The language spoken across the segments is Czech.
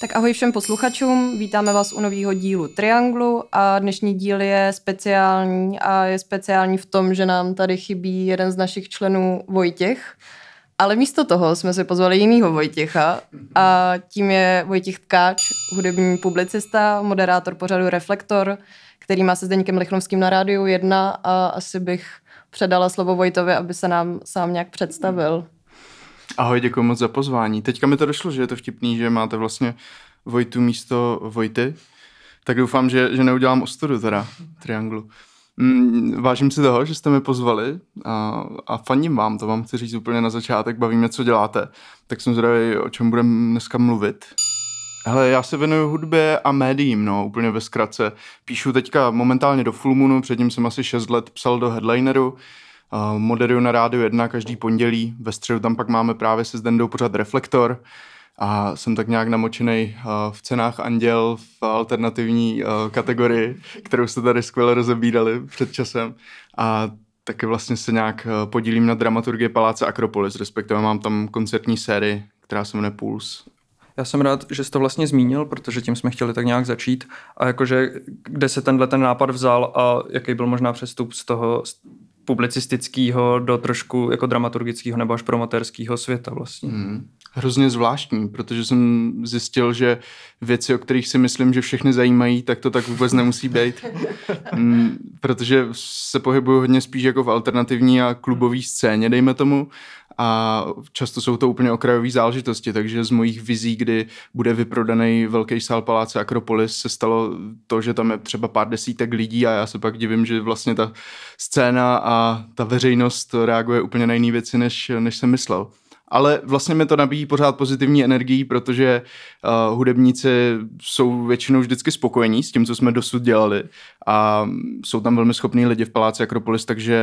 Tak ahoj všem posluchačům, vítáme vás u nového dílu Trianglu a dnešní díl je speciální a je speciální v tom, že nám tady chybí jeden z našich členů Vojtěch, ale místo toho jsme si pozvali jinýho Vojtěcha a tím je Vojtěch Tkáč, hudební publicista, moderátor pořadu Reflektor, který má se Zdeňkem Lichnovským na rádiu 1 a asi bych předala slovo Vojtovi, aby se nám sám nějak představil. Ahoj, děkuji moc za pozvání. Teďka mi to došlo, že je to vtipný, že máte vlastně Vojtu místo Vojty, tak doufám, že, že neudělám ostudu teda Trianglu. Mm, vážím si toho, že jste mi pozvali a, a faním vám, to vám chci říct úplně na začátek, bavíme, co děláte. Tak jsem zvědavý, o čem budeme dneska mluvit. Hele, já se věnuju hudbě a médiím, no, úplně ve zkratce. Píšu teďka momentálně do Full Moonu, předtím jsem asi 6 let psal do Headlineru, moderuju na Rádiu 1 každý pondělí, ve středu tam pak máme právě se Zdendou pořád Reflektor. A jsem tak nějak namočený uh, v cenách Anděl v alternativní uh, kategorii, kterou jste tady skvěle rozebírali před časem. A taky vlastně se nějak uh, podílím na dramaturgii Paláce Akropolis, respektive mám tam koncertní sérii, která se jmenuje Puls. Já jsem rád, že jsi to vlastně zmínil, protože tím jsme chtěli tak nějak začít. A jakože, kde se tenhle ten nápad vzal a jaký byl možná přestup z toho publicistického do trošku jako dramaturgického nebo až promotérského světa vlastně. Hmm. Hrozně zvláštní, protože jsem zjistil, že věci, o kterých si myslím, že všechny zajímají, tak to tak vůbec nemusí být. Hmm, protože se pohybuju hodně spíš jako v alternativní a klubové scéně, dejme tomu a často jsou to úplně okrajové záležitosti, takže z mojich vizí, kdy bude vyprodaný velký sál paláce Akropolis, se stalo to, že tam je třeba pár desítek lidí a já se pak divím, že vlastně ta scéna a ta veřejnost reaguje úplně na jiné věci, než, než jsem myslel ale vlastně mi to nabíjí pořád pozitivní energii, protože uh, hudebníci jsou většinou vždycky spokojení s tím, co jsme dosud dělali a jsou tam velmi schopní lidi v Paláci Akropolis, takže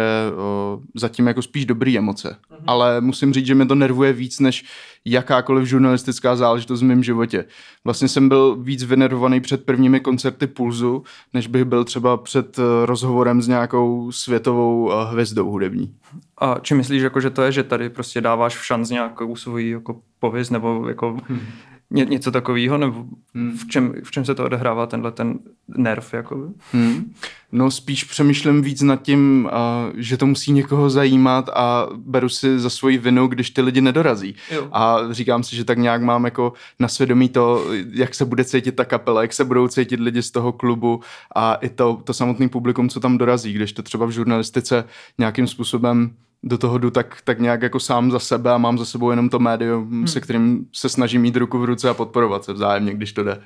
uh, zatím jako spíš dobrý emoce. Mm-hmm. Ale musím říct, že mě to nervuje víc, než jakákoliv žurnalistická záležitost v mém životě. Vlastně jsem byl víc vynervovaný před prvními koncerty Pulzu, než bych byl třeba před uh, rozhovorem s nějakou světovou uh, hvězdou hudební. A či myslíš, jako, že to je, že tady prostě dáváš v šanc nějakou svoji jako pověst nebo jako hmm. Ně, něco takového, nebo hmm. v, čem, v čem se to odehrává tenhle ten nerv? Jako? Hmm. No spíš přemýšlím víc nad tím, uh, že to musí někoho zajímat a beru si za svoji vinu, když ty lidi nedorazí. Jo. A říkám si, že tak nějak mám jako na svědomí to, jak se bude cítit ta kapela, jak se budou cítit lidi z toho klubu a i to, to samotný publikum, co tam dorazí, když to třeba v žurnalistice nějakým způsobem do toho jdu tak, tak nějak jako sám za sebe a mám za sebou jenom to médium, hmm. se kterým se snažím mít ruku v ruce a podporovat se vzájemně, když to jde.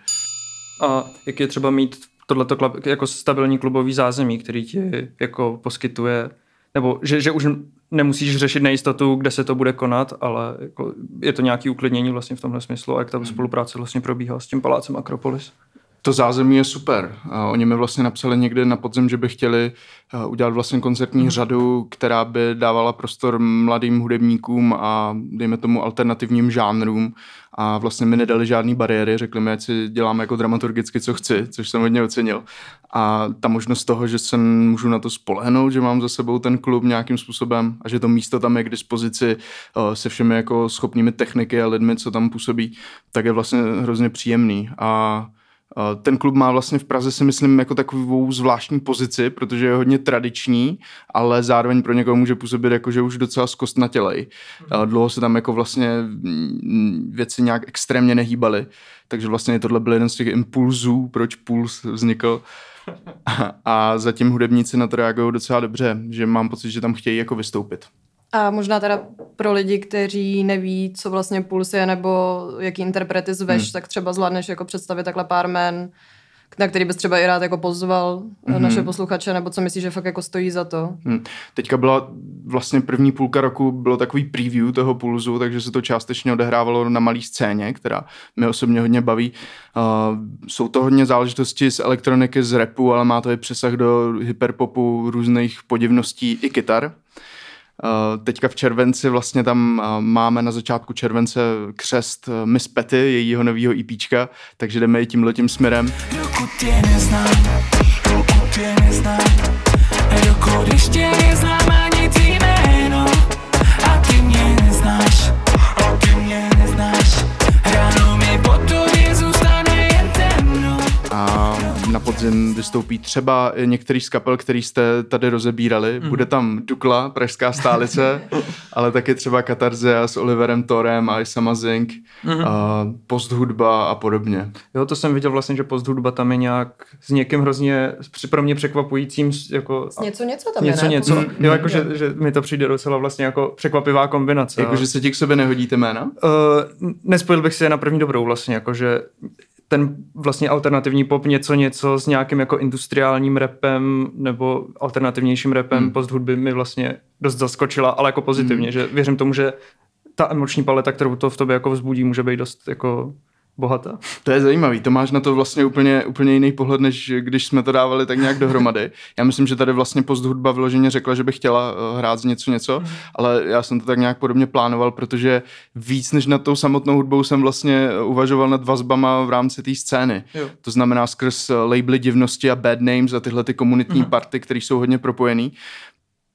A jak je třeba mít tohleto jako stabilní klubový zázemí, který ti jako poskytuje, nebo že, že už nemusíš řešit nejistotu, kde se to bude konat, ale jako je to nějaký uklidnění vlastně v tomhle smyslu a jak ta hmm. spolupráce vlastně probíhá s tím palácem Akropolis. To zázemí je super. Oni mi vlastně napsali někde na podzem, že by chtěli udělat vlastně koncertní mm. řadu, která by dávala prostor mladým hudebníkům a dejme tomu alternativním žánrům a vlastně mi nedali žádný bariéry, řekli mi, ať si děláme jako dramaturgicky, co chci, což jsem hodně ocenil. A ta možnost toho, že se můžu na to spolehnout, že mám za sebou ten klub nějakým způsobem a že to místo tam je k dispozici se všemi jako schopnými techniky a lidmi, co tam působí, tak je vlastně hrozně příjemný. A ten klub má vlastně v Praze si myslím jako takovou zvláštní pozici, protože je hodně tradiční, ale zároveň pro někoho může působit jako, že už docela zkostnatělej. Mm. Dlouho se tam jako vlastně věci nějak extrémně nehýbaly, takže vlastně tohle byl jeden z těch impulzů, proč Puls vznikl. A, a zatím hudebníci na to reagují docela dobře, že mám pocit, že tam chtějí jako vystoupit. A možná teda pro lidi, kteří neví, co vlastně Puls je, nebo jaký interprety zveš, hmm. tak třeba zvládneš jako představit takhle pár men, na který bys třeba i rád jako pozval mm-hmm. naše posluchače, nebo co myslíš, že fakt jako stojí za to? Hmm. Teďka byla vlastně první půlka roku, bylo takový preview toho Pulzu, takže se to částečně odehrávalo na malé scéně, která mě osobně hodně baví. Uh, jsou to hodně záležitosti z elektroniky, z repu, ale má to i přesah do hyperpopu, různých podivností i kytar. Eh, teďka v červenci vlastně tam eh, máme na začátku července křest eh, Miss Petty, jejího nového EPčka, takže jdeme i tímhle tím směrem. Dokud tě neznám, dokud tě neznám, dokud ještě neznám vystoupí třeba některý z kapel, který jste tady rozebírali. Mm. Bude tam Dukla, Pražská stálice, ale taky třeba Katarzea s Oliverem Torem a Isama Zink, mm. a posthudba a podobně. Jo, to jsem viděl vlastně, že posthudba tam je nějak s někým hrozně pro mě překvapujícím. Jako, s něco něco tam něco, je, ne? něco. Mm. Jo, jako, že, že mi to přijde docela vlastně jako překvapivá kombinace. Jako, že se ti k sobě nehodíte jména? Uh, nespojil bych si je na první dobrou vlastně, jako, že ten vlastně alternativní pop něco něco s nějakým jako industriálním repem nebo alternativnějším repem hmm. post hudby mi vlastně dost zaskočila, ale jako pozitivně, hmm. že věřím tomu, že ta emoční paleta, kterou to v tobě jako vzbudí, může být dost jako bohatá. To je zajímavý, to máš na to vlastně úplně, úplně jiný pohled, než když jsme to dávali tak nějak dohromady. Já myslím, že tady vlastně post hudba vyloženě řekla, že by chtěla eh, hrát z něco něco, mm. ale já jsem to tak nějak podobně plánoval, protože víc než nad tou samotnou hudbou jsem vlastně uvažoval nad vazbama v rámci té scény. Jo. To znamená skrz labely divnosti a bad names a tyhle ty komunitní mm. party, které jsou hodně propojený.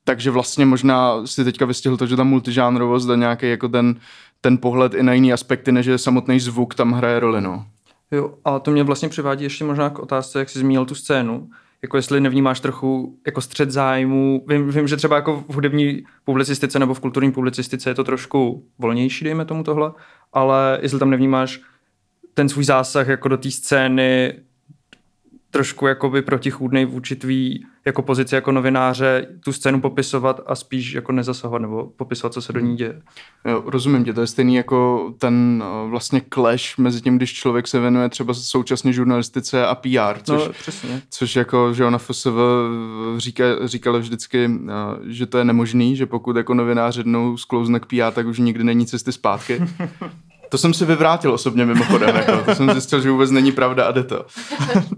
Takže vlastně možná si teďka vystihl to, že ta multižánrovost a nějaký jako ten ten pohled i na jiný aspekty, než je samotný zvuk tam hraje roli. No. Jo, a to mě vlastně přivádí ještě možná k otázce, jak jsi zmínil tu scénu, jako jestli nevnímáš trochu jako střed zájmu. Vím, vím, že třeba jako v hudební publicistice nebo v kulturní publicistice je to trošku volnější, dejme tomu tohle, ale jestli tam nevnímáš ten svůj zásah jako do té scény trošku jakoby protichůdnej vůči tvý jako pozici jako novináře tu scénu popisovat a spíš jako nezasahovat nebo popisovat, co se do ní děje. Jo, rozumím tě, to je stejný jako ten vlastně clash mezi tím, když člověk se věnuje třeba současně žurnalistice a PR, což, no, přesně. což jako, že ona FSV říká, říkala vždycky, že to je nemožný, že pokud jako novinář jednou sklouzne k PR, tak už nikdy není cesty zpátky. To jsem si vyvrátil osobně mimochodem, jako. to jsem zjistil, že vůbec není pravda a jde to.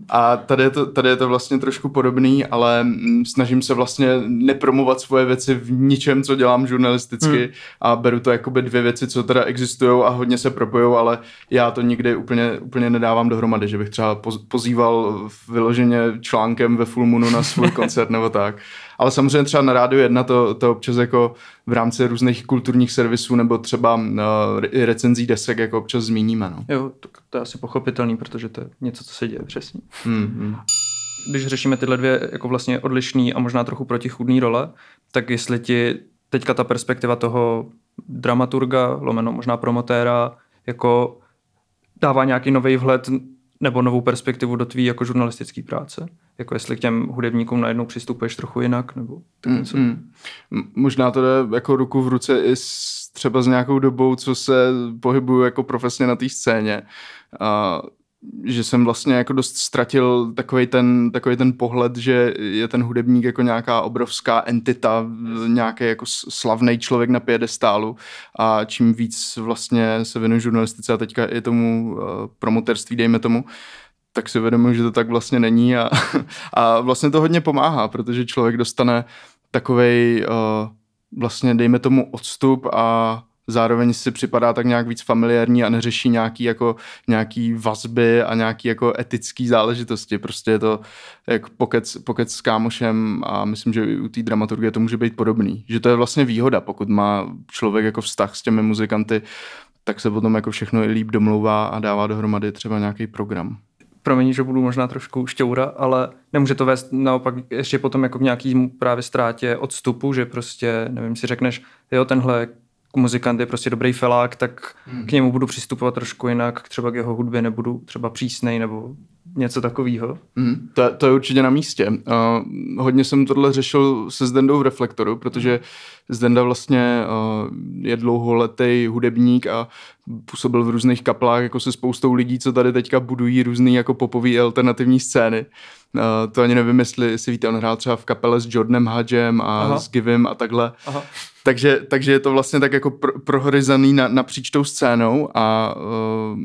A tady je to, tady je to vlastně trošku podobný, ale mm, snažím se vlastně nepromovat svoje věci v ničem, co dělám žurnalisticky hmm. a beru to jako dvě věci, co teda existují a hodně se propojují, ale já to nikdy úplně, úplně nedávám dohromady, že bych třeba pozýval vyloženě článkem ve Full Moonu na svůj koncert nebo tak. Ale samozřejmě třeba na Rádiu 1 to, to občas jako v rámci různých kulturních servisů nebo třeba uh, recenzí desek jako občas zmíníme. No. Jo, to, to je asi pochopitelný, protože to je něco, co se děje přesně. Mm-hmm. Když řešíme tyhle dvě jako vlastně odlišné a možná trochu protichudné role, tak jestli ti teďka ta perspektiva toho dramaturga, lomeno možná promotéra, jako dává nějaký nový vhled nebo novou perspektivu do tvý jako žurnalistické práce? Jako jestli k těm hudebníkům najednou přistupuješ trochu jinak, nebo tak mm, něco? Mm, mm. Možná to jde jako ruku v ruce i s, třeba s nějakou dobou, co se pohybuju jako profesně na té scéně. A že jsem vlastně jako dost ztratil takový ten, takový ten pohled, že je ten hudebník jako nějaká obrovská entita, nějaký jako slavný člověk na piedestálu a čím víc vlastně se věnuju žurnalistice a teďka i tomu uh, promoterství, dejme tomu, tak si uvědomuji, že to tak vlastně není a, a vlastně to hodně pomáhá, protože člověk dostane takovej uh, vlastně dejme tomu odstup a zároveň si připadá tak nějak víc familiární a neřeší nějaký, jako, nějaký vazby a nějaký jako etický záležitosti. Prostě je to jak pokec, pokec s kámošem a myslím, že u té dramaturgie to může být podobný. Že to je vlastně výhoda, pokud má člověk jako vztah s těmi muzikanty, tak se potom jako všechno líp domlouvá a dává dohromady třeba nějaký program promiň, že budu možná trošku šťoura, ale nemůže to vést naopak ještě potom jako k nějaký právě ztrátě odstupu, že prostě, nevím, si řekneš, jo, tenhle muzikant je prostě dobrý felák, tak hmm. k němu budu přistupovat trošku jinak, třeba k jeho hudbě nebudu třeba přísnej nebo něco takového. Hmm. To, to je určitě na místě. Uh, hodně jsem tohle řešil se Zdendou v Reflektoru, protože Zdenda vlastně uh, je dlouholetý hudebník a působil v různých kaplách jako se spoustou lidí, co tady teďka budují různé jako popové alternativní scény. Uh, to ani nevím, jestli si víte, on hrál třeba v kapele s Jordanem Hadgem a Aha. s Givim a takhle. Aha. Takže, takže je to vlastně tak jako pro, prohryzaný na, napříč tou scénou a uh,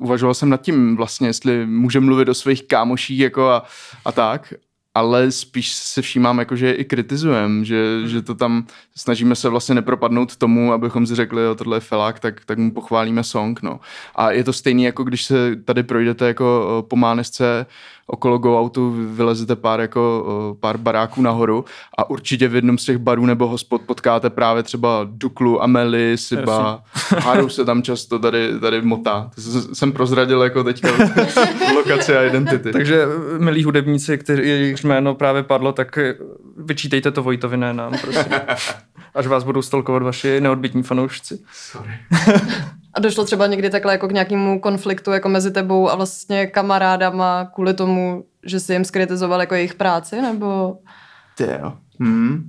uvažoval jsem nad tím vlastně, jestli může mluvit o svých kámoších jako a, a tak. Ale spíš se všímám, jako, že i kritizujem, že, že to tam snažíme se vlastně nepropadnout tomu, abychom si řekli, jo, tohle je felák, tak, tak mu pochválíme song, no. A je to stejný, jako když se tady projdete jako po Mánesce okolo go autu vylezete pár, jako, pár baráků nahoru a určitě v jednom z těch barů nebo hospod potkáte právě třeba Duklu, Ameli, Siba, Haru se tam často tady, tady motá. To jsem prozradil jako teďka lokace a identity. Takže milí hudebníci, kteří jméno právě padlo, tak vyčítejte to Vojtovi, ne nám, prosím. Až vás budou stolkovat vaši neodbitní fanoušci. Sorry. A došlo třeba někdy takhle jako k nějakému konfliktu jako mezi tebou a vlastně kamarádama kvůli tomu, že si jim skritizoval jako jejich práci, nebo... Ty jo. Hmm.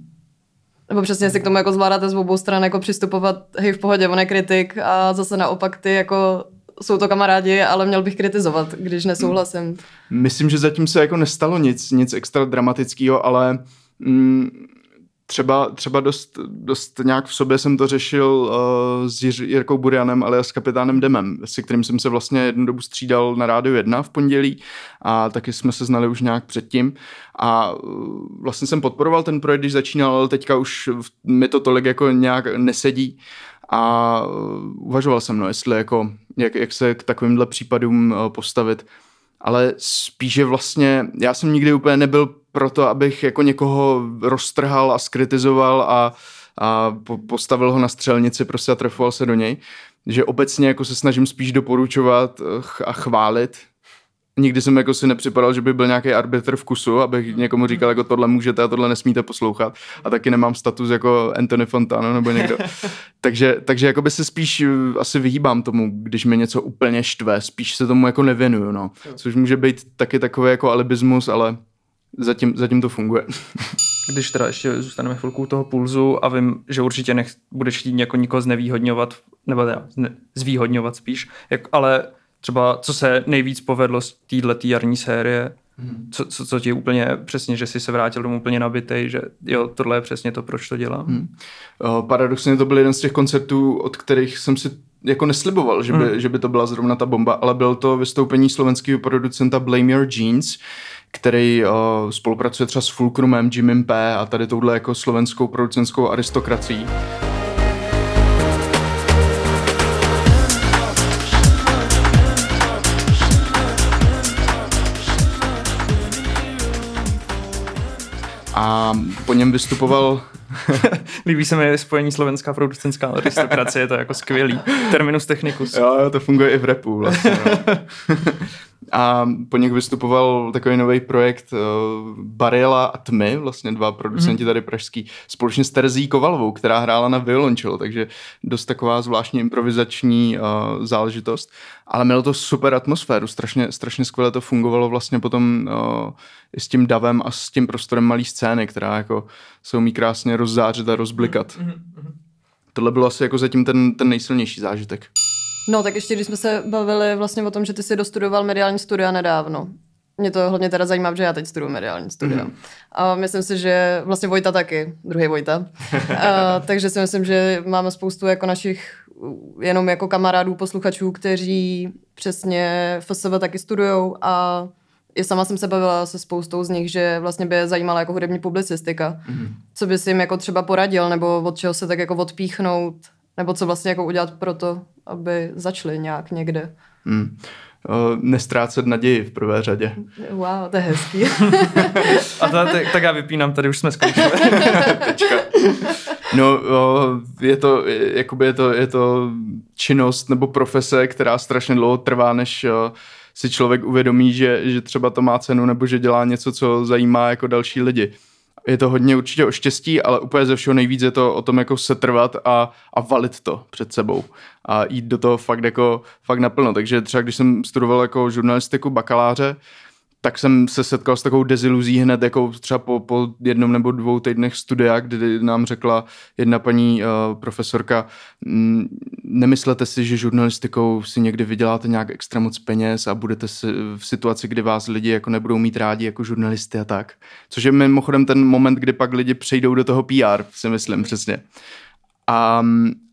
Nebo přesně si k tomu jako zvládáte z obou stran jako přistupovat, hej v pohodě, on je kritik a zase naopak ty jako jsou to kamarádi, ale měl bych kritizovat, když nesouhlasím. Myslím, že zatím se jako nestalo nic, nic extra dramatického, ale mm, třeba, třeba dost, dost nějak v sobě jsem to řešil uh, s Jir- Jirkou Burianem, ale s kapitánem Demem, se kterým jsem se vlastně jednu dobu střídal na Rádiu 1 v pondělí a taky jsme se znali už nějak předtím. A uh, vlastně jsem podporoval ten projekt, když začínal, ale teďka už mi to tolik jako nějak nesedí. A uh, uvažoval jsem, no, jestli jako, jak, jak se k takovýmhle případům postavit. Ale spíše vlastně, já jsem nikdy úplně nebyl proto, abych jako někoho roztrhal a skritizoval a, a postavil ho na střelnici prostě a trefoval se do něj. Že obecně jako se snažím spíš doporučovat eh, a chválit, nikdy jsem jako si nepřipadal, že by byl nějaký arbitr vkusu, abych někomu říkal, jako tohle můžete a tohle nesmíte poslouchat. A taky nemám status jako Anthony Fontano nebo někdo. takže, takže jako by se spíš uh, asi vyhýbám tomu, když mi něco úplně štve, spíš se tomu jako nevěnuju, no. Což může být taky takový jako alibismus, ale zatím, zatím to funguje. Když teda ještě zůstaneme chvilku toho pulzu a vím, že určitě nech, budeš chtít jako nikoho znevýhodňovat, nebo teda zvýhodňovat spíš, jak, ale třeba co se nejvíc povedlo z této jarní série, hmm. co, co, co ti úplně přesně, že jsi se vrátil domů úplně nabitej, že jo, tohle je přesně to, proč to dělám. Hmm. Uh, paradoxně to byl jeden z těch koncertů, od kterých jsem si jako nesliboval, že by, hmm. že by to byla zrovna ta bomba, ale byl to vystoupení slovenského producenta Blame Your Jeans, který uh, spolupracuje třeba s Fulcrumem, Jimem P. a tady touhle jako slovenskou producentskou aristokracií. a po něm vystupoval... Líbí se mi spojení slovenská producentská aristokracie, je to jako skvělý. Terminus technicus. Jo, to funguje i v repu vlastně. No. a po něk vystupoval takový nový projekt uh, Bariela a Tmy, vlastně dva producenti mm. tady pražský, společně s Terzí Kovalovou, která hrála na violončelo, takže dost taková zvláštní improvizační uh, záležitost. Ale mělo to super atmosféru, strašně, strašně skvěle to fungovalo vlastně potom uh, i s tím davem a s tím prostorem malý scény, která jako se umí krásně rozzářit a rozblikat. Mm. Tohle bylo asi jako zatím ten, ten nejsilnější zážitek. No, tak ještě když jsme se bavili vlastně o tom, že ty jsi dostudoval mediální studia nedávno. Mě to hodně teda zajímá, že já teď studuju mediální studia. Mm. A myslím si, že vlastně Vojta taky, druhý Vojta. a, takže si myslím, že máme spoustu jako našich jenom jako kamarádů, posluchačů, kteří přesně FSV taky studujou a i sama jsem se bavila se spoustou z nich, že vlastně by je zajímala jako hudební publicistika. Mm. Co by si jim jako třeba poradil, nebo od čeho se tak jako odpíchnout, nebo co vlastně jako udělat pro to, aby začali nějak někde. Hmm. O, nestrácet naději v prvé řadě. Wow, to je hezký. A to, tak, tak já vypínám, tady už jsme skončili. Tečka. No, o, je to, jakoby je to, je to činnost nebo profese, která strašně dlouho trvá, než o, si člověk uvědomí, že, že třeba to má cenu nebo že dělá něco, co zajímá jako další lidi je to hodně určitě o štěstí, ale úplně ze všeho nejvíc je to o tom jako setrvat a, a valit to před sebou a jít do toho fakt jako fakt naplno. Takže třeba když jsem studoval jako žurnalistiku bakaláře, tak jsem se setkal s takovou deziluzí hned jako třeba po, po jednom nebo dvou týdnech studia, kdy nám řekla jedna paní uh, profesorka, mm, nemyslete si, že žurnalistikou si někdy vyděláte nějak extra moc peněz a budete si v situaci, kdy vás lidi jako nebudou mít rádi jako žurnalisty a tak. Což je mimochodem ten moment, kdy pak lidi přejdou do toho PR, si myslím přesně. A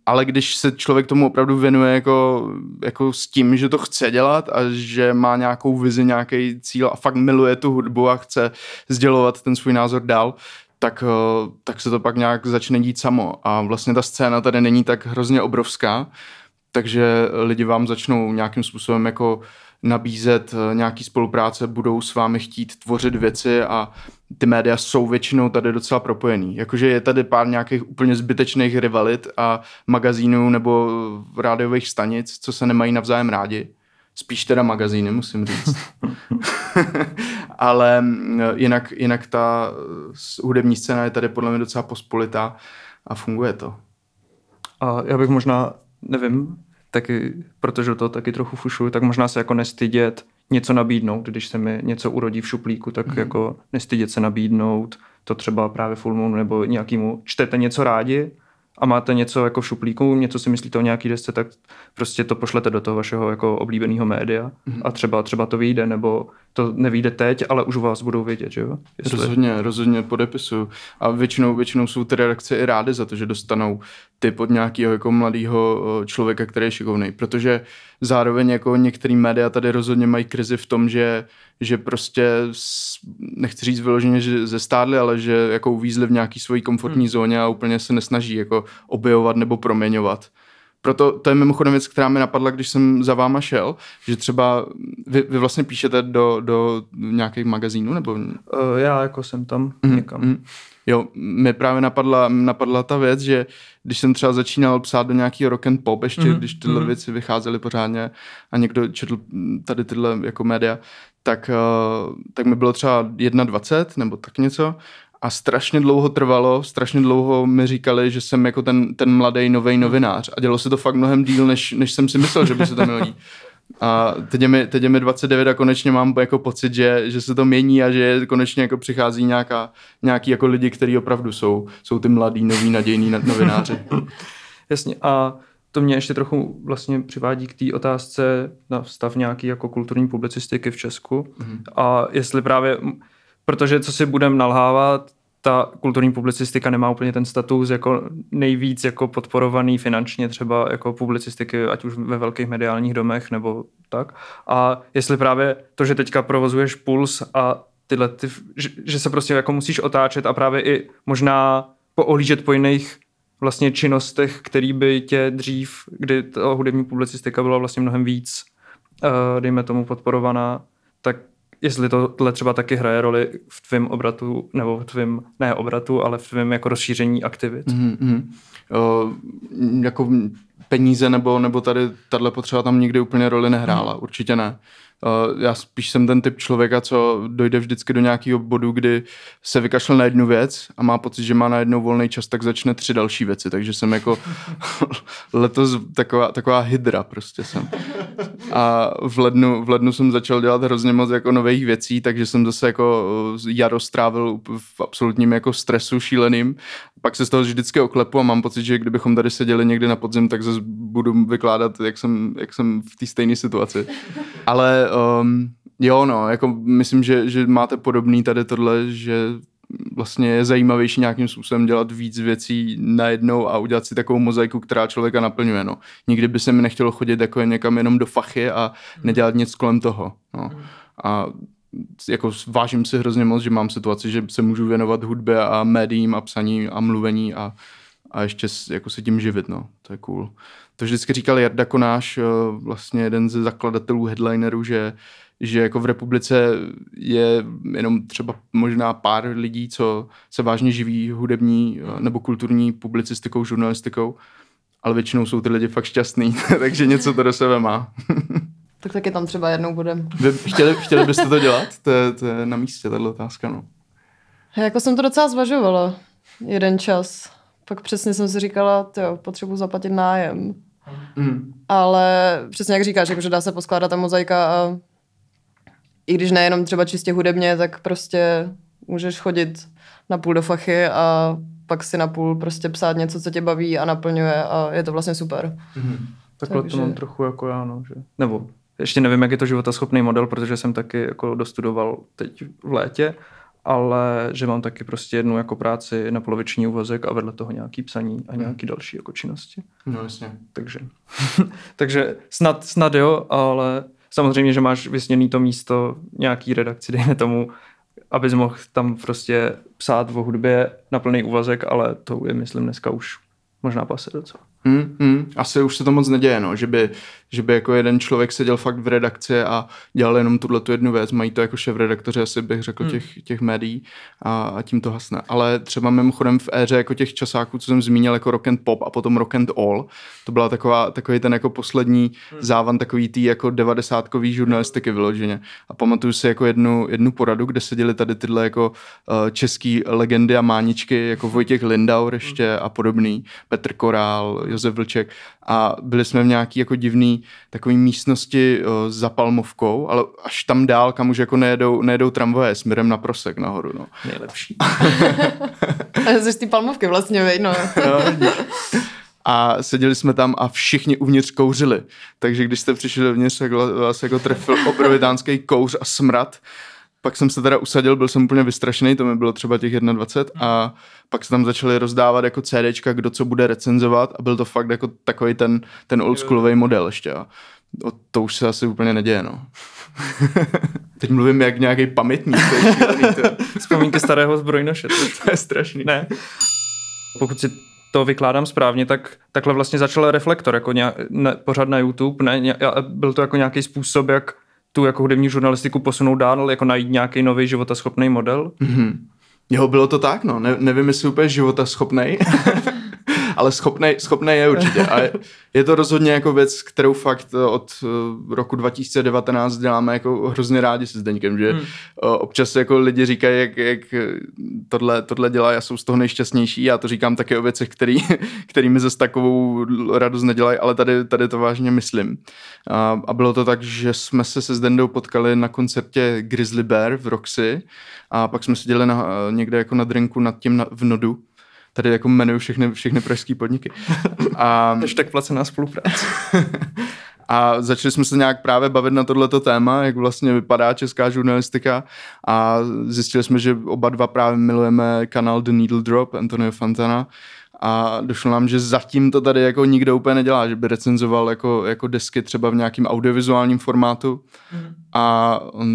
ale když se člověk tomu opravdu věnuje jako, jako s tím, že to chce dělat a že má nějakou vizi, nějaký cíl a fakt miluje tu hudbu a chce sdělovat ten svůj názor dál, tak, eh, tak se to pak nějak začne dít samo. A vlastně ta scéna tady není tak hrozně obrovská, takže lidi vám začnou nějakým způsobem jako nabízet eh, nějaký spolupráce, budou s vámi chtít tvořit věci a ty média jsou většinou tady docela propojený. Jakože je tady pár nějakých úplně zbytečných rivalit a magazínů nebo rádiových stanic, co se nemají navzájem rádi. Spíš teda magazíny, musím říct. Ale mm, jinak, jinak ta hudební scéna je tady podle mě docela pospolitá a funguje to. A já bych možná, nevím, taky, protože to taky trochu fušuju, tak možná se jako nestydět něco nabídnout, když se mi něco urodí v šuplíku, tak mm-hmm. jako nestydět se nabídnout, to třeba právě Full nebo nějakýmu, čtete něco rádi a máte něco jako v šuplíku, něco si myslíte o nějaký desce, tak prostě to pošlete do toho vašeho jako oblíbeného média mm-hmm. a třeba, třeba to vyjde, nebo to nevíde teď, ale už u vás budou vědět, že jo? Jestli... Rozhodně, rozhodně podepisu. A většinou, většinou jsou ty redakce i rády za to, že dostanou typ od nějakého jako mladého člověka, který je šikovný, protože zároveň jako některý média tady rozhodně mají krizi v tom, že, že prostě nechci říct vyloženě, že ze stádly, ale že jako uvízli v nějaký svojí komfortní hmm. zóně a úplně se nesnaží jako objevovat nebo proměňovat. Proto to je mimochodem věc, která mi napadla, když jsem za váma šel, že třeba vy, vy vlastně píšete do, do nějakých magazínů, nebo? Uh, já jako jsem tam mm, někam. Mm. Jo, mi právě napadla, napadla ta věc, že když jsem třeba začínal psát do nějaký rock and pop, ještě mm, když tyhle mm. věci vycházely pořádně a někdo četl tady tyhle jako média, tak, uh, tak mi bylo třeba 21 nebo tak něco a strašně dlouho trvalo, strašně dlouho mi říkali, že jsem jako ten, ten mladý nový novinář a dělo se to fakt mnohem díl, než, než jsem si myslel, že by se to mělo dít. A teď je, mi, teď je mi 29 a konečně mám jako pocit, že, že se to mění a že konečně jako přichází nějaká, nějaký jako lidi, kteří opravdu jsou, jsou ty mladí, noví, nadějní novináři. Jasně a to mě ještě trochu vlastně přivádí k té otázce na stav nějaký jako kulturní publicistiky v Česku mm-hmm. a jestli právě protože co si budeme nalhávat, ta kulturní publicistika nemá úplně ten status jako nejvíc jako podporovaný finančně třeba jako publicistiky, ať už ve velkých mediálních domech nebo tak. A jestli právě to, že teďka provozuješ Puls a tyhle, ty, že, že se prostě jako musíš otáčet a právě i možná poohlížet po jiných vlastně činnostech, který by tě dřív, kdy ta hudební publicistika byla vlastně mnohem víc, uh, dejme tomu, podporovaná, jestli tohle třeba taky hraje roli v tvém obratu, nebo v tvém, ne obratu, ale v tvém jako rozšíření aktivit. Mm-hmm. O, jako peníze nebo, nebo tady tahle potřeba tam nikdy úplně roli nehrála, mm. určitě ne. Uh, já spíš jsem ten typ člověka, co dojde vždycky do nějakého bodu, kdy se vykašle na jednu věc a má pocit, že má na jednou volný čas, tak začne tři další věci. Takže jsem jako letos taková, taková hydra prostě jsem. A v lednu, v lednu jsem začal dělat hrozně moc jako nových věcí, takže jsem zase jako jaro strávil v absolutním jako stresu šíleným. Pak se z toho vždycky oklepu a mám pocit, že kdybychom tady seděli někdy na podzim, tak zase budu vykládat, jak jsem, jak jsem v té stejné situaci. Ale um, jo, no, jako myslím, že, že máte podobný tady tohle, že vlastně je zajímavější nějakým způsobem dělat víc věcí najednou a udělat si takovou mozaiku, která člověka naplňuje. No. Nikdy by se mi nechtělo chodit jako někam jenom do fachy a nedělat nic kolem toho. No. A jako vážím si hrozně moc, že mám situaci, že se můžu věnovat hudbě a médiím a psaní a mluvení a, a ještě jako se tím živit, no. To je cool. To vždycky říkal Jarda Konáš, eh, vlastně jeden ze zakladatelů headlinerů, že že jako v republice je jenom třeba možná pár lidí, co se vážně živí hudební eh, nebo kulturní publicistikou, žurnalistikou, ale většinou jsou ty lidi fakt šťastný, takže něco to do sebe má. tak taky tam třeba jednou budem. Vy chtěli, chtěli byste to dělat? To je, to je na místě, tato otázka, no. Jako jsem to docela zvažovala jeden čas. Pak přesně jsem si říkala, jo, potřebuji zaplatit nájem. Mm. Ale přesně jak říkáš, jako, že dá se poskládat ta mozaika a i když nejenom třeba čistě hudebně, tak prostě můžeš chodit na půl do fachy a pak si na půl prostě psát něco, co tě baví a naplňuje a je to vlastně super. Mm-hmm. Takhle Takže... to mám trochu jako já, no, že... Nebo ještě nevím, jak je to životaschopný model, protože jsem taky jako dostudoval teď v létě ale že mám taky prostě jednu jako práci na poloviční úvazek a vedle toho nějaký psaní a nějaký další jako činnosti. No jasně. Takže, takže snad, snad jo, ale samozřejmě, že máš vysněný to místo nějaký redakci, dejme tomu, abys mohl tam prostě psát o hudbě na plný úvazek, ale to je, myslím, dneska už možná pase docela. Hmm, hmm. Asi už se to moc neděje, no. že, by, že by jako jeden člověk seděl fakt v redakci a dělal jenom tuhle tu jednu věc. Mají to jako šéf redaktoře, asi bych řekl, hmm. těch, těch médií a, a tím to hasne. Ale třeba mimochodem v éře jako těch časáků, co jsem zmínil, jako rock and pop a potom rock and all, to byla taková, takový ten jako poslední hmm. závan takový tý jako devadesátkový žurnalistiky vyloženě. A pamatuju si jako jednu, jednu poradu, kde seděli tady tyhle jako uh, český legendy a máničky, jako Vojtěch Lindau ještě hmm. a podobný, Petr Korál, Josef Vlček a byli jsme v nějaký jako divný takový místnosti o, za Palmovkou, ale až tam dál, kam už jako nejedou, nejedou tramvaje směrem na Prosek nahoru, no. Nejlepší. Jsi z té Palmovky vlastně, vej, no. no a seděli jsme tam a všichni uvnitř kouřili. Takže když jste přišli dovnitř, tak vás jako trefil obrovitánský kouř a smrad pak jsem se teda usadil, byl jsem úplně vystrašený, to mi bylo třeba těch 21 a pak se tam začali rozdávat jako CDčka, kdo co bude recenzovat a byl to fakt jako takový ten, ten oldschoolový model ještě. A to už se asi úplně neděje, no. Teď mluvím jak nějaký pamětník. To je šílený, to. Vzpomínky starého zbrojnoše. To, to je strašný. Ne. Pokud si to vykládám správně, tak takhle vlastně začal reflektor, jako nějak, ne, pořád na YouTube, ne, ně, byl to jako nějaký způsob, jak tu jako hudební žurnalistiku posunout dál, jako najít nějaký nový životaschopný model? Mm-hmm. Jo, bylo to tak, no. Ne, nevím, jestli úplně životaschopný, ale schopný, schopný je určitě. A je, je to rozhodně jako věc, kterou fakt eh, od eh, roku 2019 děláme jako hrozně rádi se Zdeňkem, že hmm. Eh, občas jako lidi říkají, jak, jak tohle, tohle dělá, já jsou z toho nejšťastnější, já to říkám také o věcech, který, kterými zase takovou radost nedělají, ale tady, tady to vážně myslím. A, a bylo to tak, že jsme se se Zdendou potkali na koncertě Grizzly Bear v Roxy a pak jsme seděli na, někde jako na drinku nad tím na, v Nodu Tady jako jmenuju všechny, všechny pražské podniky. A... tak placená spolupráce. A začali jsme se nějak právě bavit na tohleto téma, jak vlastně vypadá česká žurnalistika a zjistili jsme, že oba dva právě milujeme kanál The Needle Drop Antonio Fantana a došlo nám, že zatím to tady jako nikdo úplně nedělá, že by recenzoval jako, jako desky třeba v nějakém audiovizuálním formátu mm. a on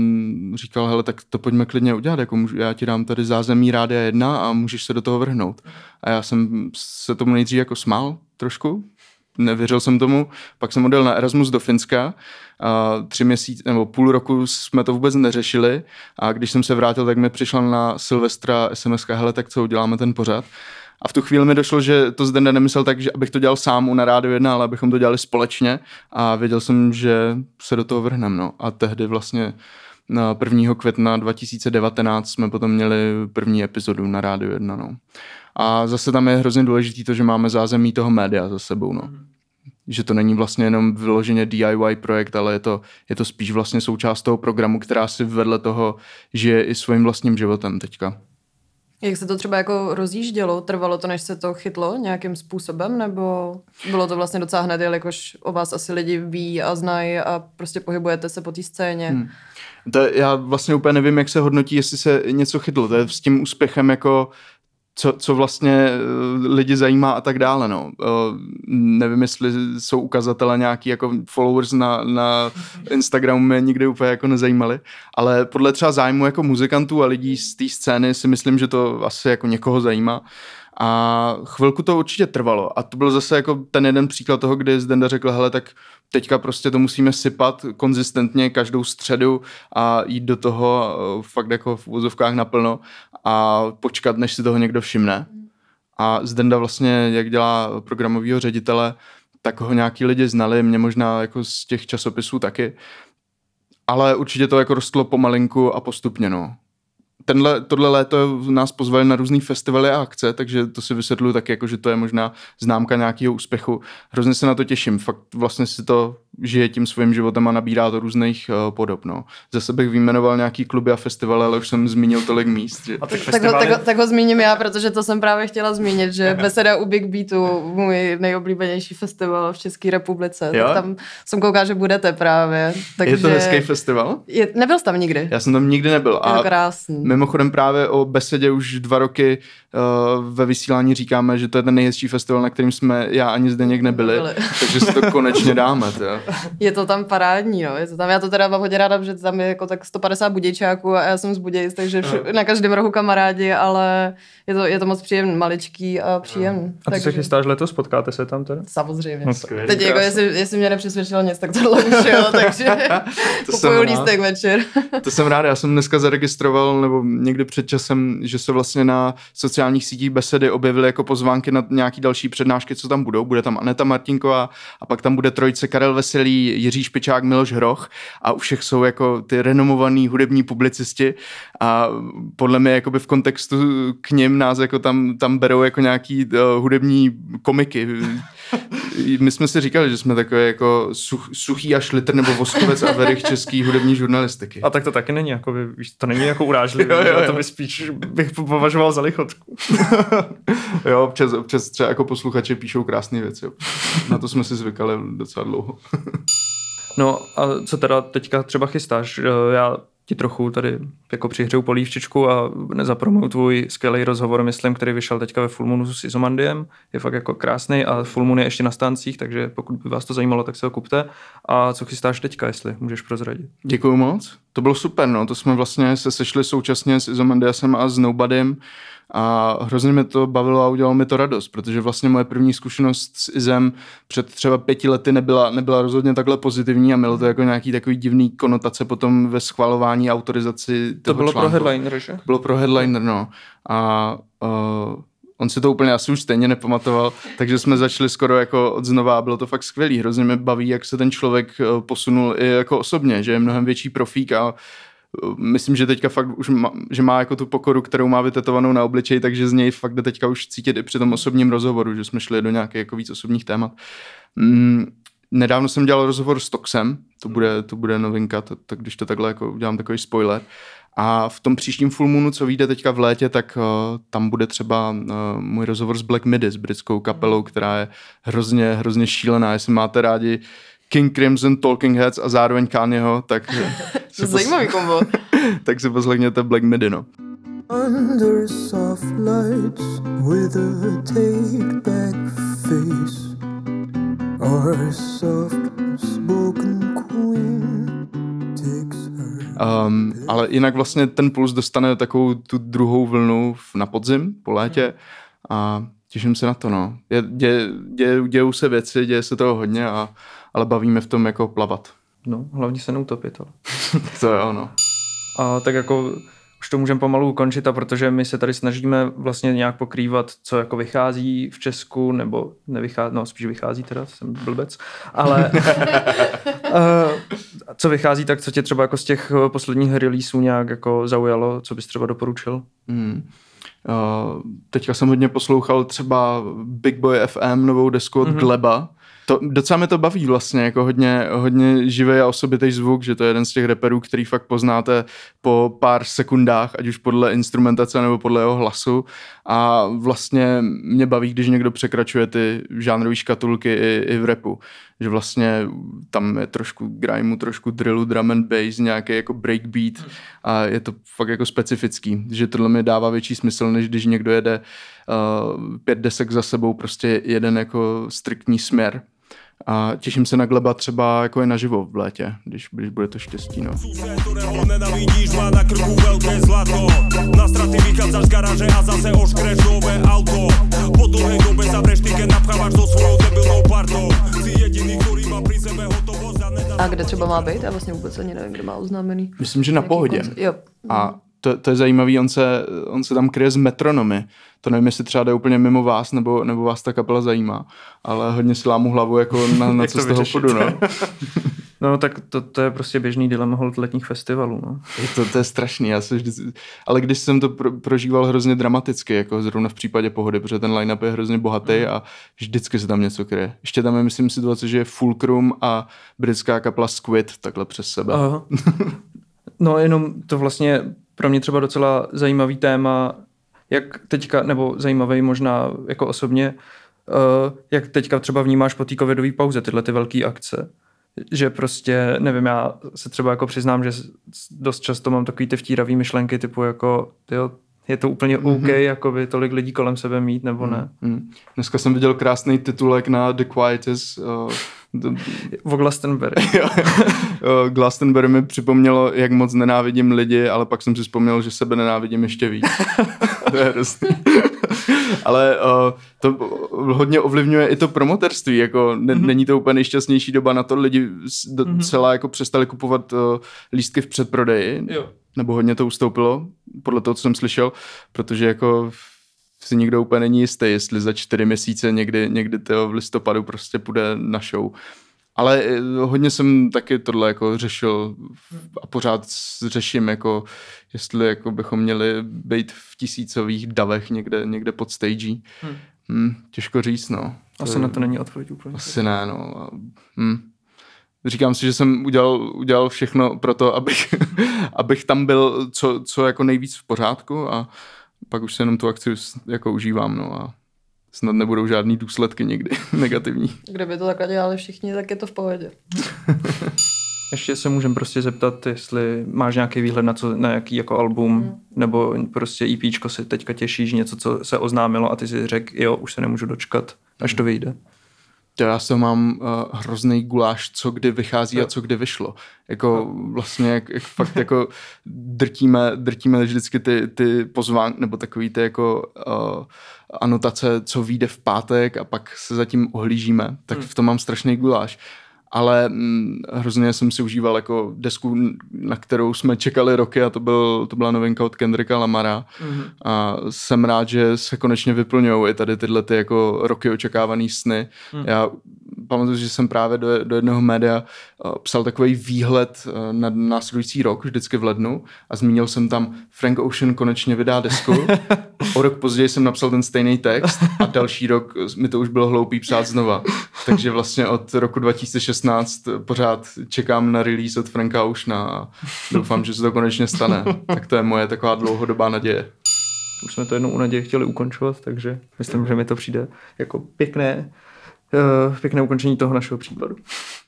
říkal, hele, tak to pojďme klidně udělat, jako můžu, já ti dám tady zázemí Rádia 1 a můžeš se do toho vrhnout. A já jsem se tomu nejdřív jako smál trošku, nevěřil jsem tomu, pak jsem odjel na Erasmus do Finska, a tři měsíce nebo půl roku jsme to vůbec neřešili a když jsem se vrátil, tak mi přišla na Silvestra SMS, hele, tak co uděláme ten pořad a v tu chvíli mi došlo, že to zde nemyslel tak, že abych to dělal sám u na rádiu 1, ale abychom to dělali společně a věděl jsem, že se do toho vrhneme. No. A tehdy vlastně na 1. května 2019 jsme potom měli první epizodu na rádiu 1. No. A zase tam je hrozně důležité to, že máme zázemí toho média za sebou. No. Že to není vlastně jenom vyloženě DIY projekt, ale je to, je to spíš vlastně součást toho programu, která si vedle toho žije i svým vlastním životem teďka. Jak se to třeba jako rozjíždělo? Trvalo to, než se to chytlo nějakým způsobem, nebo bylo to vlastně docela hned, jelikož o vás asi lidi ví a znají a prostě pohybujete se po té scéně? Hmm. To já vlastně úplně nevím, jak se hodnotí, jestli se něco chytlo. To je s tím úspěchem jako co, co vlastně eh, lidi zajímá a tak dále. No. Eh, nevím, jestli jsou ukazatele nějaký jako followers na, na Instagramu mě nikdy úplně jako nezajímali, ale podle třeba zájmu jako muzikantů a lidí z té scény si myslím, že to asi jako někoho zajímá. A chvilku to určitě trvalo. A to byl zase jako ten jeden příklad toho, kdy Zdenda řekl, hele, tak teďka prostě to musíme sypat konzistentně každou středu a jít do toho eh, fakt jako v úzovkách naplno a počkat, než si toho někdo všimne. A Zdenda vlastně, jak dělá programového ředitele, tak ho nějaký lidi znali, mě možná jako z těch časopisů taky. Ale určitě to jako rostlo pomalinku a postupně, no tenhle, tohle léto nás pozvali na různé festivaly a akce, takže to si vysvětluji tak jako, že to je možná známka nějakého úspěchu. Hrozně se na to těším. Fakt vlastně si to žije tím svým životem a nabírá to různých uh, podob. No. Zase bych vyjmenoval nějaký kluby a festivaly, ale už jsem zmínil tolik míst. Že... A tak, tak, ho, tak, ho, tak ho zmíním já, protože to jsem právě chtěla zmínit, že Beseda u Big Beatu, můj nejoblíbenější festival v České republice. Jo? Tak tam jsem koukala, že budete právě. Takže... Je to hezký festival? Je, nebyl jsi tam nikdy? Já jsem tam nikdy nebyl. Je to krásný Mimochodem právě o besedě už dva roky uh, ve vysílání říkáme, že to je ten nejhezčí festival, na kterým jsme já ani zde někde nebyli, Nebyli. takže si to konečně dáme. Tjo. Je to tam parádní, no. Je to tam, já to teda mám hodně ráda, protože tam je jako tak 150 budějčáků a já jsem z Budějic, takže všu, na každém rohu kamarádi, ale je to, je to moc příjemný, maličký a příjemný. A ty se chystáš letos, potkáte se tam teda? Samozřejmě. No, skvělý. Teď jako, jestli, jestli mě nepřesvědčilo nic, tak tohle už jo, takže To kupuju lístek večer. To jsem rád, já jsem dneska zaregistroval, nebo někdy před časem, že se vlastně na sociálních sítích besedy objevily jako pozvánky na nějaký další přednášky, co tam budou. Bude tam Aneta Martinková a pak tam bude trojice Karel Veselý, Jiří Špičák, Miloš Hroch a u všech jsou jako ty renomovaný hudební publicisti a podle mě jakoby v kontextu k nim nás jako tam, tam berou jako nějaký uh, hudební komiky. My jsme si říkali, že jsme takové jako such, suchý a šlitr nebo voskovec a verich český hudební žurnalistiky. A tak to taky není, jako, by- víš, to není jako urážlivé, Jo, jo, jo. to by spíš bych považoval za lichotku. jo, občas, občas třeba jako posluchači píšou krásné věci. Na to jsme si zvykali docela dlouho. No a co teda teďka třeba chystáš? Já ti trochu tady jako přihřeju polívčičku a nezapromuju tvůj skvělý rozhovor, myslím, který vyšel teďka ve Fulmunu s Izomandiem. Je fakt jako krásný a Fulmun je ještě na stáncích, takže pokud by vás to zajímalo, tak se ho kupte. A co chystáš teďka, jestli můžeš prozradit? Děkuju moc. To bylo super, no. To jsme vlastně se sešli současně s Izomandiasem a s Nobodym a hrozně mi to bavilo a udělalo mi to radost, protože vlastně moje první zkušenost s Izem před třeba pěti lety nebyla, nebyla rozhodně takhle pozitivní a mělo to jako nějaký takový divný konotace potom ve schvalování autorizaci To bylo pro článku. headliner, že? Bylo pro headliner, no. A uh, on si to úplně asi už stejně nepamatoval, takže jsme začali skoro jako od znova a bylo to fakt skvělý. Hrozně mě baví, jak se ten člověk eh, posunul i jako osobně, že je mnohem větší profík a myslím, že teďka fakt už má, že má jako tu pokoru, kterou má vytetovanou na obličeji, takže z něj fakt jde teďka už cítit i při tom osobním rozhovoru, že jsme šli do nějakých jako víc osobních témat. Mm, nedávno jsem dělal rozhovor s Toxem, to bude, to bude novinka, to, to, když to takhle jako udělám takový spoiler. A v tom příštím Full Moonu, co vyjde teďka v létě, tak uh, tam bude třeba uh, můj rozhovor s Black Midi, s britskou kapelou, která je hrozně, hrozně šílená. Jestli máte rádi King Crimson, Talking Heads a zároveň Kanyeho, tak, si Zajímavý kombo. pos- tak si poslechněte Black Midi, no. Under soft lights with a take back face. Our soft spoken queen takes her. Um, ale jinak vlastně ten puls dostane takovou tu druhou vlnu v- na podzim, po létě a těším se na to, no. Je, dě, dě, dějou se věci, děje se toho hodně, a, ale bavíme v tom jako plavat. No, hlavně se neutopit, ale. To jo, no. A tak jako už to můžeme pomalu ukončit, a protože my se tady snažíme vlastně nějak pokrývat, co jako vychází v Česku, nebo nevychází, no spíš vychází teda, jsem blbec, ale uh, co vychází, tak co tě třeba jako z těch eh, posledních releaseů nějak jako zaujalo, co bys třeba doporučil? Hmm. Uh, teďka jsem hodně poslouchal třeba Big Boy FM, novou desku od mm-hmm. Gleba. To, docela mě to baví vlastně, jako hodně, hodně živý a osobitý zvuk, že to je jeden z těch reperů, který fakt poznáte po pár sekundách, ať už podle instrumentace nebo podle jeho hlasu. A vlastně mě baví, když někdo překračuje ty žánrové škatulky i, i v repu. Že vlastně tam je trošku grimeu, trošku drillu, drum and bass, nějaký jako breakbeat a je to fakt jako specifický, že tohle mi dává větší smysl, než když někdo jede uh, pět desek za sebou, prostě jeden jako striktní směr. A těším se na Gleba třeba jako i naživo v létě, když, když bude to štěstí. No. ktorého nenavidíš, má na krku veľké zlato Na straty vychádzaš z garáže a zase oškreš nové auto Po dlhej dobe zavřeš ty, keď napchávaš so svojou debilnou partou Si jediný, ktorý má pri sebe hotovosť a kde třeba má být? Já vlastně vůbec ani nevím, kde má oznámený. Myslím, že na pohodě. koncert? Jo. A to, to je zajímavý, on se, on se tam kryje z metronomy. To nevím, jestli třeba jde úplně mimo vás, nebo, nebo vás ta kapela zajímá, ale hodně si lámu hlavu, jako na, na co to z toho vyřešit? půjdu, no. No tak to, to je prostě běžný dilema hold letních festivalů, no. Je to, to je strašný, já se vždy, ale když jsem to pro, prožíval hrozně dramaticky, jako zrovna v případě pohody, protože ten line-up je hrozně bohatý a vždycky se tam něco kryje. Ještě tam je, myslím, situace, že je Fulcrum a britská kapela Squid takhle přes sebe. Aha. No jenom to vlastně pro mě třeba docela zajímavý téma, jak teďka, nebo zajímavý možná jako osobně, uh, jak teďka třeba vnímáš po té covidové pauze tyhle ty velké akce. že prostě, nevím, já se třeba jako přiznám, že dost často mám takový ty vtíravý myšlenky typu jako, tyjo, je to úplně OK, mm-hmm. jakoby tolik lidí kolem sebe mít, nebo ne. Mm. Dneska jsem viděl krásný titulek na The Quietest. Uh, O Glastonbury. Glastonbury mi připomnělo, jak moc nenávidím lidi, ale pak jsem si vzpomněl, že sebe nenávidím ještě víc. to je hrozný. ale uh, to hodně ovlivňuje i to promoterství, jako ne, mm-hmm. není to úplně nejšťastnější doba na to, lidi s- docela jako přestali kupovat uh, lístky v předprodeji, Jo. nebo hodně to ustoupilo, podle toho, co jsem slyšel, protože jako si nikdo úplně není jistý, jestli za čtyři měsíce někdy, někdy to v listopadu prostě půjde na show. Ale eh, hodně jsem taky tohle jako řešil a pořád řeším, jako jestli jako bychom měli být v tisícových davech někde, někde pod stagí. Hmm. Hmm, těžko říct, no. Asi na to není odpověď úplně. Asi ne, no. A, hm. Říkám si, že jsem udělal, udělal všechno pro to, abych, abych tam byl co, co jako nejvíc v pořádku a pak už se jenom tu akci jako užívám, no a snad nebudou žádný důsledky někdy negativní. Kdyby to takhle dělali všichni, tak je to v pohodě. Ještě se můžem prostě zeptat, jestli máš nějaký výhled na, co, na jaký jako album, Hmm. nebo prostě EPčko se teďka těšíš, něco, co se oznámilo a ty si řekl, jo, už se nemůžu dočkat, až to vyjde. To já se mám uh, hrozný guláš, co kdy vychází a co kdy vyšlo. Jako vlastně, jak, jak fakt jako drtíme, drtíme vždycky ty, ty pozvánky, nebo takový ty jako uh, anotace, co vyjde v pátek a pak se zatím ohlížíme, tak v tom mám strašný guláš. Ale hm, hrozně jsem si užíval jako desku, na kterou jsme čekali roky a to, byl, to byla novinka od Kendricka Lamara. Mm-hmm. A jsem rád, že se konečně vyplňují i tady tyhle ty jako roky očekávaný sny. Mm. Já pamatuju, že jsem právě do, do jednoho média uh, psal takový výhled uh, na následující rok, vždycky v lednu a zmínil jsem tam Frank Ocean konečně vydá desku. o rok později jsem napsal ten stejný text a další rok mi to už bylo hloupý psát znova. Takže vlastně od roku 2016 pořád čekám na release od Franka Oceana a doufám, že se to konečně stane. Tak to je moje taková dlouhodobá naděje. Už jsme to jednou u naděje chtěli ukončovat, takže myslím, že mi to přijde jako pěkné, pěkné ukončení toho našeho případu.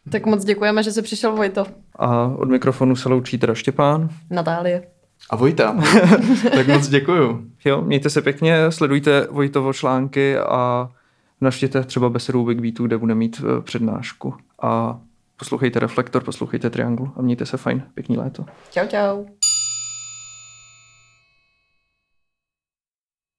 Tak moc děkujeme, že jsi přišel, Vojto. A od mikrofonu se loučí teda Štěpán. Natálie. A Vojta, tak moc děkuju. Jo, mějte se pěkně, sledujte Vojtovo články a navštěte třeba besedu Big Beatu, kde bude mít eh, přednášku. A poslouchejte Reflektor, poslouchejte Triangle a mějte se fajn. Pěkný léto. Čau, čau.